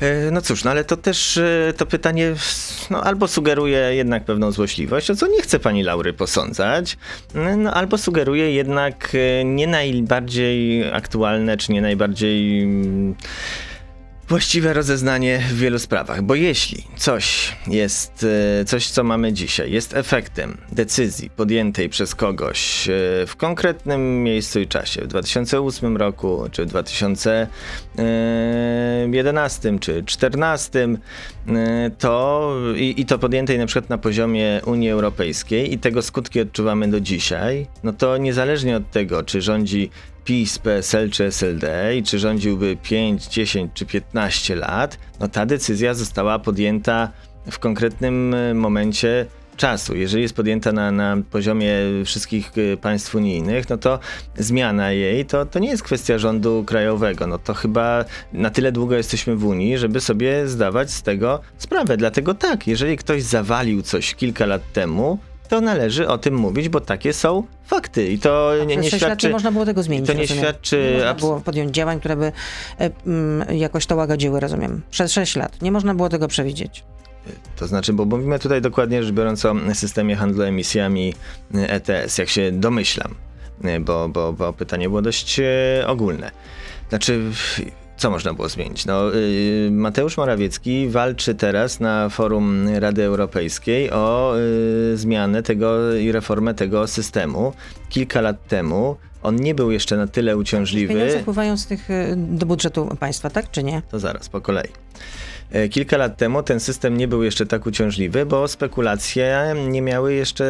E, No cóż, no ale to też e, to pytanie no, albo sugeruje jednak pewną złośliwość, o co nie chce pani Laury posądzać, no albo sugeruje jednak e, nie najbardziej aktualne, czy nie najbardziej mm, właściwe rozeznanie w wielu sprawach. Bo jeśli coś jest, e, coś co mamy dzisiaj, jest efektem decyzji podjętej przez kogoś e, w konkretnym miejscu i czasie, w 2008 roku, czy w 2011, czy 2014, e, to i, i to podjętej na przykład na poziomie Unii Europejskiej i tego skutki odczuwamy do dzisiaj, no to niezależnie od tego, czy rządzi PiS, PSL czy SLD i czy rządziłby 5, 10 czy 15 lat, no ta decyzja została podjęta w konkretnym e, momencie czasu. Jeżeli jest podjęta na, na poziomie wszystkich y, państw unijnych, no to zmiana jej to, to nie jest kwestia rządu krajowego. No to chyba na tyle długo jesteśmy w Unii, żeby sobie zdawać z tego sprawę. Dlatego tak, jeżeli ktoś zawalił coś kilka lat temu, to należy o tym mówić, bo takie są fakty i to nie, nie Przez 6 lat świadczy... można było tego zmienić, to nie rozumiem. świadczy Nie można było podjąć działań, które by e, mm, jakoś to łagodziły, rozumiem. Przez 6 lat. Nie można było tego przewidzieć. To znaczy, bo mówimy tutaj dokładnie rzecz biorąc o systemie handlu emisjami ETS, jak się domyślam, y, bo, bo, bo pytanie było dość e, ogólne. Znaczy, co można było zmienić? No, y, Mateusz Morawiecki walczy teraz na forum Rady Europejskiej o y, zmianę tego i reformę tego systemu. Kilka lat temu on nie był jeszcze na tyle uciążliwy. Pieniądze wpływają z tych e, do budżetu państwa, tak czy nie? To zaraz, po kolei. E, Kilka lat temu ten system nie był jeszcze tak uciążliwy, bo spekulacje nie miały jeszcze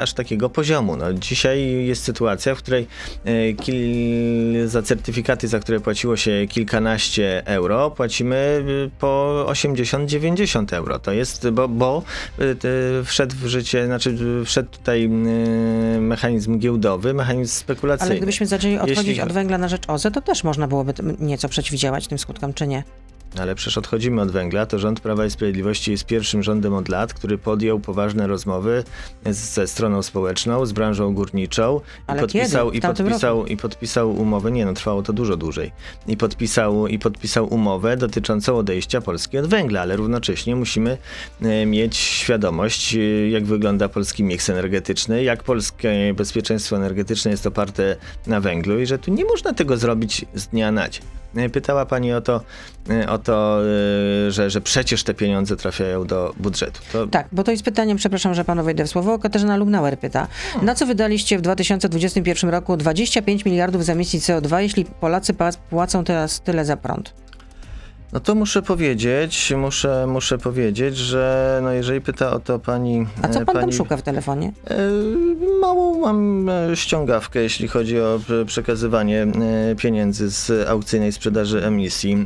aż takiego poziomu. No, dzisiaj jest sytuacja, w której e, za certyfikaty, za które płaciło się kilkanaście euro, płacimy y, po 80-90 euro. To jest, bo, bo y, wszedł w życie, znaczy wszedł tutaj y, mechanizm giełdowy, mechanizm spekulacyjny. Ale gdybyśmy zaczęli odchodzić Jeśli- od węgla na rzecz OZE, to też można byłoby nieco przeciwdziałać tym skutkom, czy nie? Ale przecież odchodzimy od węgla. To rząd Prawa i Sprawiedliwości jest pierwszym rządem od lat, który podjął poważne rozmowy z- ze stroną społeczną, z branżą górniczą Ale i podpisał, kiedy? I, podpisał, i podpisał umowę. Nie no, trwało to dużo dłużej. I podpisał, I podpisał umowę dotyczącą odejścia Polski od węgla, ale równocześnie musimy e, mieć świadomość, e, jak wygląda polski miks energetyczny, jak polskie bezpieczeństwo energetyczne jest oparte na węglu i że tu nie można tego zrobić z dnia na dzień. E, Pytała pani o to, e, o to e, że, że przecież te pieniądze trafiają do budżetu. To Tak, bo to jest pytanie, przepraszam, że panu wejdę w słowo. Katarzyna Lubnauer pyta, na co wydaliście w 2021 roku 25 miliardów z emisji CO2, jeśli Polacy płacą teraz tyle za prąd? No to muszę powiedzieć, muszę, muszę powiedzieć, że no jeżeli pyta o to pani... A co e, pan pani, tam szuka w telefonie? E, Małą mam e, ściągawkę, jeśli chodzi o przekazywanie pieniędzy z aukcyjnej sprzedaży emisji.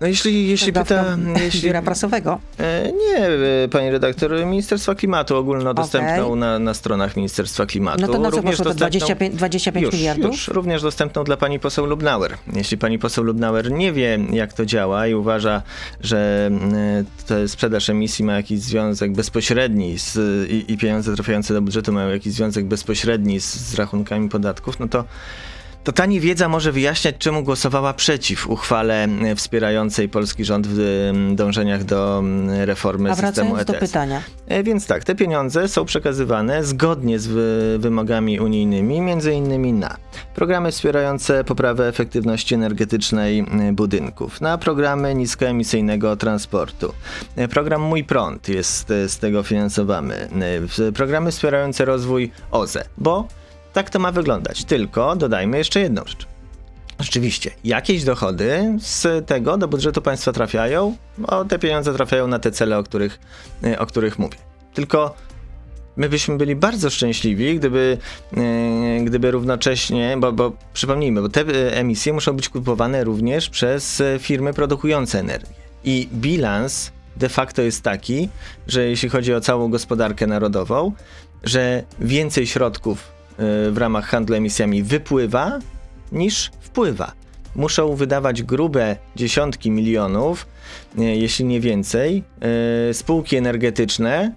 E, No jeśli, jeśli pyta... Jeśli, biura prasowego. E, Nie, e, pani redaktor, Ministerstwa Klimatu ogólnodostępną Okej. na, na stronach Ministerstwa Klimatu. No to na co Również poszło to dostępną- 25, 25 już, miliardów? Już, również dostępną dla pani poseł Lubnauer. Jeśli pani poseł Lubnauer nie wie, jak to działa i uważa, że ta sprzedaż emisji ma jakiś związek bezpośredni z, i, i pieniądze trafiające do budżetu mają jakiś związek bezpośredni z, z rachunkami podatków, no to to ta niewiedza może wyjaśniać, czemu głosowała przeciw uchwale e, wspierającej polski rząd w e, dążeniach do reformy A systemu wracając do ETS. pytania. E, Więc tak, te pieniądze są przekazywane zgodnie z wy- wymogami unijnymi, między innymi na programy wspierające poprawę efektywności energetycznej e, budynków, na programy niskoemisyjnego transportu. E, Program Mój Prąd jest e, z tego finansowany. E, Programy wspierające rozwój OZE, bo tak to ma wyglądać. Tylko dodajmy jeszcze jedną rzecz. Rzeczywiście, jakieś dochody z tego do budżetu państwa trafiają, bo te pieniądze trafiają na te cele, o których, e, o których mówię. Tylko my byśmy byli bardzo szczęśliwi, gdyby, e, gdyby równocześnie, bo, bo przypomnijmy, bo te e, emisje muszą być kupowane również przez firmy produkujące energię. I bilans de facto jest taki, że jeśli chodzi o całą gospodarkę narodową, że więcej środków w ramach handlu emisjami wypływa niż wpływa. Muszą wydawać grube dziesiątki milionów, e, jeśli nie więcej, e, spółki energetyczne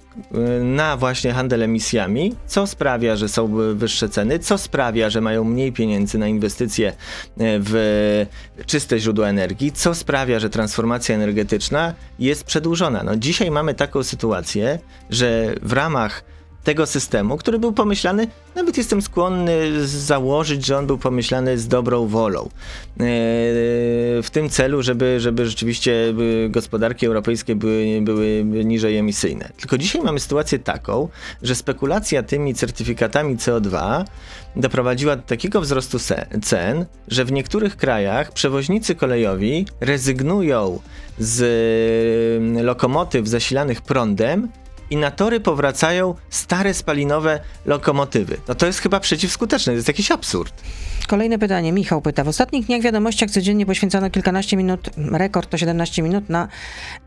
na właśnie handel emisjami, co sprawia, że są wyższe ceny, co sprawia, że mają mniej pieniędzy na inwestycje w czyste źródła energii, co sprawia, że transformacja energetyczna jest przedłużona. No, dzisiaj mamy taką sytuację, że w ramach tego systemu, który był pomyślany, nawet jestem skłonny założyć, że on był pomyślany z dobrą wolą. Eee, W tym celu, żeby, żeby rzeczywiście gospodarki europejskie były, były niżej emisyjne. Tylko dzisiaj mamy sytuację taką, że spekulacja tymi certyfikatami CO2 doprowadziła do takiego wzrostu cen, że w niektórych krajach przewoźnicy kolejowi rezygnują z e, lokomotyw zasilanych prądem i na tory powracają stare spalinowe lokomotywy. No to jest chyba przeciwskuteczne, to jest jakiś absurd. Kolejne pytanie. Michał pyta. W ostatnich dniach wiadomościach codziennie poświęcono kilkanaście minut, rekord to 17 minut, na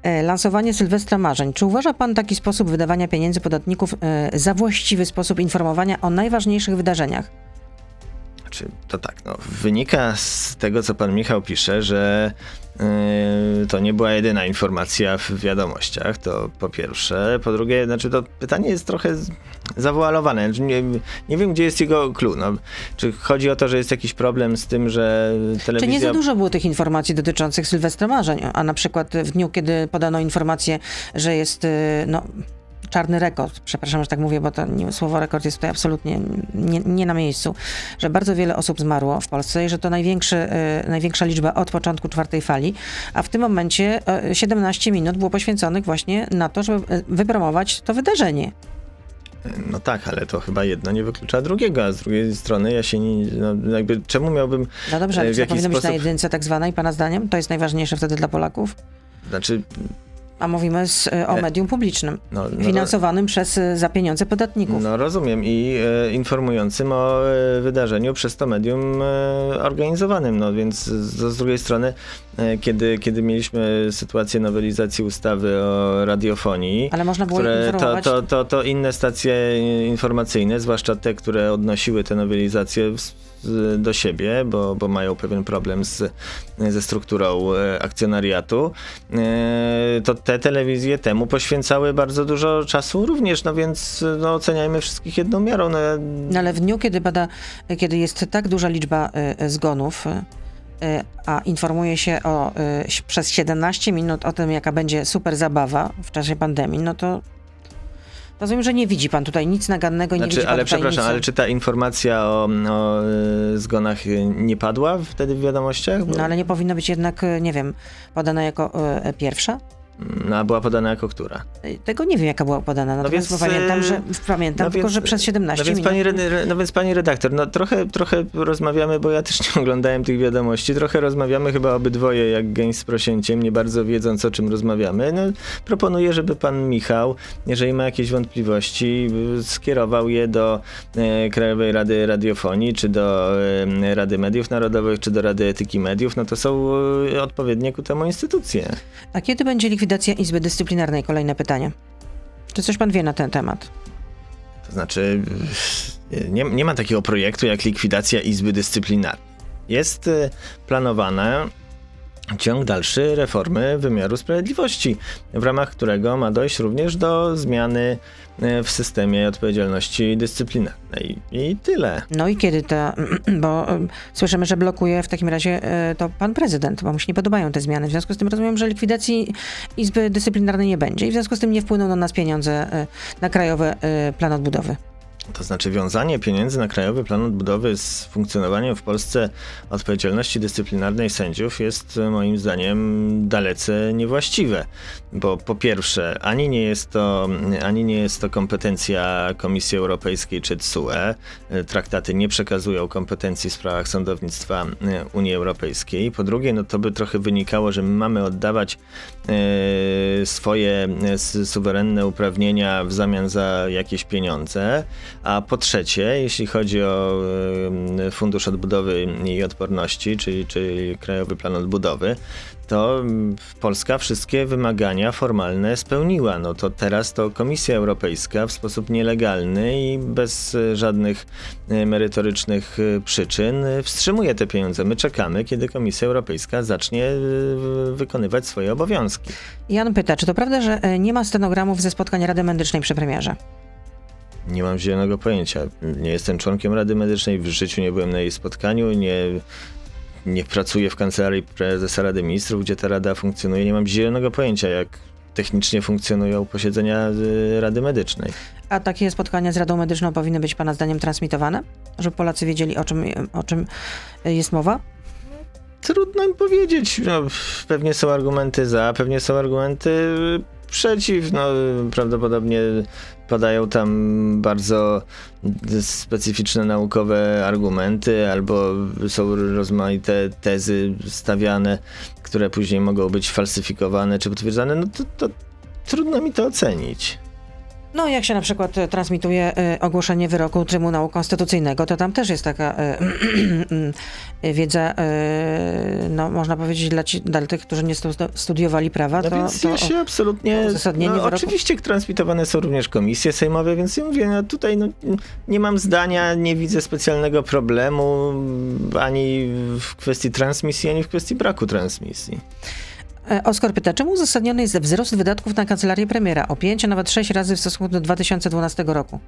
e, lansowanie Sylwestra Marzeń. Czy uważa pan taki sposób wydawania pieniędzy podatników e, za właściwy sposób informowania o najważniejszych wydarzeniach? Znaczy, to tak, no, wynika z tego, co pan Michał pisze, że yy, to nie była jedyna informacja w wiadomościach, to po pierwsze. Po drugie, znaczy to pytanie jest trochę zawoalowane. Znaczy, Nie, nie wiem, gdzie jest jego clue. No, czy chodzi o to, że jest jakiś problem z tym, że telewizja... Czy nie za dużo było tych informacji dotyczących Sylwestra Marzeń? A na przykład w dniu, kiedy podano informację, że jest e, no, czarny rekord, przepraszam, że tak mówię, bo to nie, słowo rekord jest tutaj absolutnie nie, nie na miejscu, że bardzo wiele osób zmarło w Polsce i że to największy, e, największa liczba od początku czwartej fali, a w tym momencie e, 17 minut było poświęconych właśnie na to, żeby e, wypromować to wydarzenie. No tak, ale to chyba jedno nie wyklucza drugiego, a z drugiej strony ja się nie... No, jakby, czemu miałbym... No dobrze, ale e, w czy to powinno być na sposób- jedynce tak zwanej, pana zdaniem? To jest najważniejsze wtedy dla Polaków? Znaczy, A mówimy z, e, o E, medium publicznym, no, no, finansowanym przez, e, za pieniądze podatników. No rozumiem. I e, informującym o wydarzeniu przez to medium e, organizowanym, no więc z, z drugiej strony, kiedy, kiedy mieliśmy sytuację nowelizacji ustawy o radiofonii, Ale można było które to, to, to, to inne stacje informacyjne, zwłaszcza te, które odnosiły te nowelizacje do siebie, bo, bo mają pewien problem z, ze strukturą e, akcjonariatu, e, to te telewizje temu poświęcały bardzo dużo czasu również, no więc no, oceniajmy wszystkich jedną miarą. No, No ale w dniu, kiedy bada, kiedy jest tak duża liczba e, zgonów, e, a informuje się o, e, przez 17 minut o tym, jaka będzie super zabawa w czasie pandemii, no to rozumiem, że nie widzi pan tutaj nic nagannego, nie widzi znaczy, pan ale przepraszam, nic... ale czy ta informacja o, o e, zgonach e, nie padła wtedy w wiadomościach? Bo, No ale nie powinno być jednak, e, nie wiem, podana jako e, pierwsza? No, a była podana jako która? Tego nie wiem, jaka była podana, natomiast więc, pamiętam, e, że, pamiętam no tylko, więc- że przez 17 No więc, minut. pani, no więc pani redaktor, no trochę, trochę rozmawiamy, bo ja też nie oglądałem tych wiadomości, trochę rozmawiamy chyba obydwoje jak gęś z prosięciem, nie bardzo wiedząc o czym rozmawiamy. No, proponuję, żeby pan Michał, jeżeli ma jakieś wątpliwości, skierował je do e, Krajowej Rady Radiofonii, czy do e, Rady Mediów Narodowych, czy do Rady Etyki Mediów, no to są e, odpowiednie ku temu instytucje. A kiedy będzie likwidacja Izby Dyscyplinarnej? Kolejne pytanie. Czy coś pan wie na ten temat? To znaczy, nie, nie ma takiego projektu jak likwidacja Izby Dyscyplinarnej. Jest y, planowana ciąg dalszy reformy wymiaru sprawiedliwości, w ramach którego ma dojść również do zmiany y, w systemie odpowiedzialności dyscyplinarnej. I tyle. No i kiedy ta, bo em, słyszymy, że blokuje w takim razie e, to pan prezydent, bo mu się nie podobają te zmiany. W związku z tym rozumiem, że likwidacji Izby Dyscyplinarnej nie będzie i w związku z tym nie wpłyną na nas pieniądze e, na Krajowy e, Plan Odbudowy. To znaczy wiązanie pieniędzy na Krajowy Plan Odbudowy z funkcjonowaniem w Polsce odpowiedzialności dyscyplinarnej sędziów jest e, moim zdaniem dalece niewłaściwe, bo po pierwsze ani nie jest to, ani nie jest to kompetencja Komisji Europejskiej czy TSUE. Traktaty nie przekazują kompetencji w sprawach sądownictwa e, Unii Europejskiej. Po drugie, no to by trochę wynikało, że my mamy oddawać e, swoje e, suwerenne uprawnienia w zamian za jakieś pieniądze. A po trzecie, jeśli chodzi o Fundusz Odbudowy i Odporności, czyli, czyli Krajowy Plan Odbudowy, to mm, Polska wszystkie wymagania formalne spełniła. No to teraz to Komisja Europejska w sposób nielegalny i bez e, żadnych e, merytorycznych e, przyczyn wstrzymuje te pieniądze. My czekamy, kiedy Komisja Europejska zacznie wykonywać swoje obowiązki. Jan pyta, czy to prawda, że nie ma stenogramów ze spotkań Rady Medycznej przy premierze? Nie mam zielonego pojęcia. Nie jestem członkiem Rady Medycznej, w życiu nie byłem na jej spotkaniu, nie, nie pracuję w kancelarii prezesa Rady Ministrów, gdzie ta rada funkcjonuje. Nie mam zielonego pojęcia, jak technicznie funkcjonują posiedzenia y, Rady Medycznej. A takie spotkania z Radą Medyczną powinny być pana zdaniem transmitowane? Żeby Polacy wiedzieli, o czym, o czym e, jest mowa? Trudno mi powiedzieć. No, pewnie są argumenty za, pewnie są argumenty przeciw. No, prawdopodobnie padają tam bardzo specyficzne naukowe argumenty, albo są rozmaite tezy stawiane, które później mogą być falsyfikowane czy potwierdzane. No to, to trudno mi to ocenić. No, jak się na przykład e, transmituje e, ogłoszenie wyroku Trybunału Konstytucyjnego, to tam też jest taka e, wiedza, no, można powiedzieć, dla, ci, dla tych, którzy nie stu, studiowali prawa, No to, więc to ja się absolutnie. No, oczywiście transmitowane są również komisje sejmowe, więc ja mówię, no tutaj no, nie mam zdania, nie widzę specjalnego problemu ani w kwestii transmisji, ani w kwestii braku transmisji. E, Oskar pyta, czemu uzasadniony jest wzrost wydatków na kancelarię premiera o 5, a nawet 6 razy w stosunku do 2012 roku?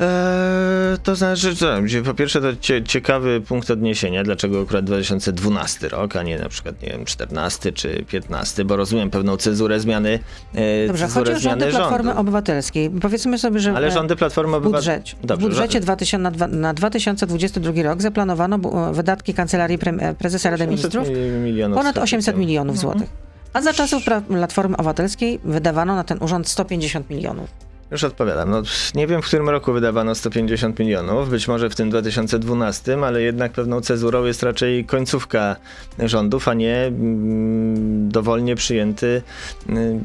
Eee, to znaczy, co, po pierwsze to cie, ciekawy punkt odniesienia, dlaczego akurat 2012 rok, a nie na przykład, nie wiem, 14 czy 15, bo rozumiem pewną cezurę zmiany, e, Dobrze, cezurę chodzi o rządy Platformy rządu. Obywatelskiej. Powiedzmy sobie, że Ale e, rządy Platformy w Obywatelskiej... budżecie, w budżecie 2000, na, dwa- na 2022 rok zaplanowano bu- e, wydatki Kancelarii Pre- e, Prezesa Rady 800 Ministrów milionów ponad z 800 kapitału. milionów No. złotych. A za czasów Platformy Obywatelskiej wydawano na ten urząd 150 milionów. Już odpowiadam. No, nie wiem, w którym roku wydawano 150 milionów, być może w tym 2012, ale jednak pewną cezurą jest raczej końcówka rządów, a nie mm, dowolnie przyjęty mm,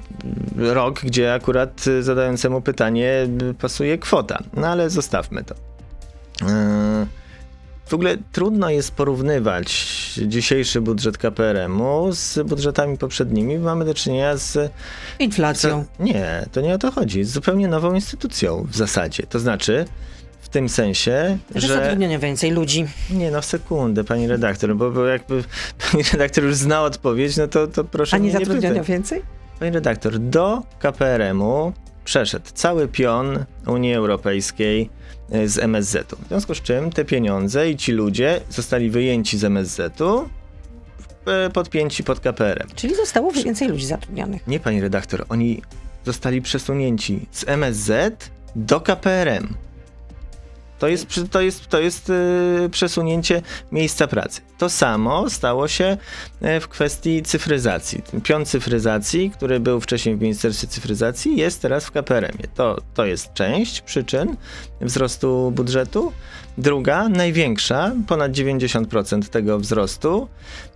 rok, gdzie akurat zadającemu pytanie pasuje kwota. No ale zostawmy to. Yy, W ogóle trudno jest porównywać dzisiejszy budżet KPRM-u z budżetami poprzednimi. Mamy do czynienia z Inflacją. Nie, to nie o to chodzi. Z zupełnie nową instytucją w zasadzie. To znaczy, w tym sensie, Że że. zatrudniono więcej ludzi. Nie, no sekundę, pani redaktor, bo, bo jakby pani redaktor już zna odpowiedź, no to, to proszę A nie zatrudniono więcej? Pani redaktor, do KPRM-u przeszedł cały pion Unii Europejskiej y, z MSZ-u. W związku z czym te pieniądze i ci ludzie zostali wyjęci z MSZ-u, y, podpięci pod KPRM. Czyli zostało więcej ludzi zatrudnionych. Nie, pani redaktor, oni zostali przesunięci z MSZ do KPRM. To jest, to jest, to jest yy, przesunięcie miejsca pracy. To samo stało się e, w kwestii cyfryzacji. Ten pion cyfryzacji, który był wcześniej w Ministerstwie Cyfryzacji, jest teraz w KPRM-ie. To, to jest część przyczyn wzrostu budżetu. Druga, największa, ponad 90% tego wzrostu,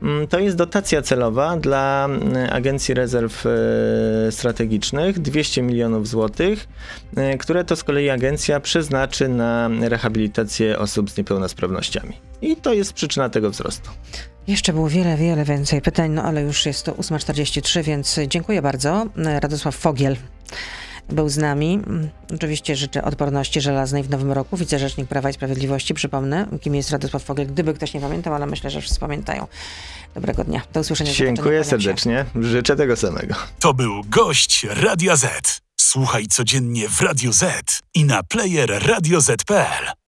mm, to jest dotacja celowa dla mm, Agencji Rezerw e, Strategicznych 200 milionów złotych, e, które to z kolei agencja przeznaczy na rehabilitację osób z niepełnosprawnościami. I to jest przyczyna tego wzrostu. Jeszcze było wiele, wiele więcej pytań, no ale już jest to 8.43, więc dziękuję bardzo. Radosław Fogiel był z nami. Mm, Oczywiście życzę odporności żelaznej w nowym roku. Wicerzecznik Prawa i Sprawiedliwości, przypomnę, kim jest Radosław Fogiel, gdyby ktoś nie pamiętał, ale myślę, że wszyscy pamiętają. Dobrego dnia. Do usłyszenia. Dziękuję serdecznie. Życzę tego samego. To był gość Radia Z. Słuchaj codziennie w Radio Z i na player radioz.pl.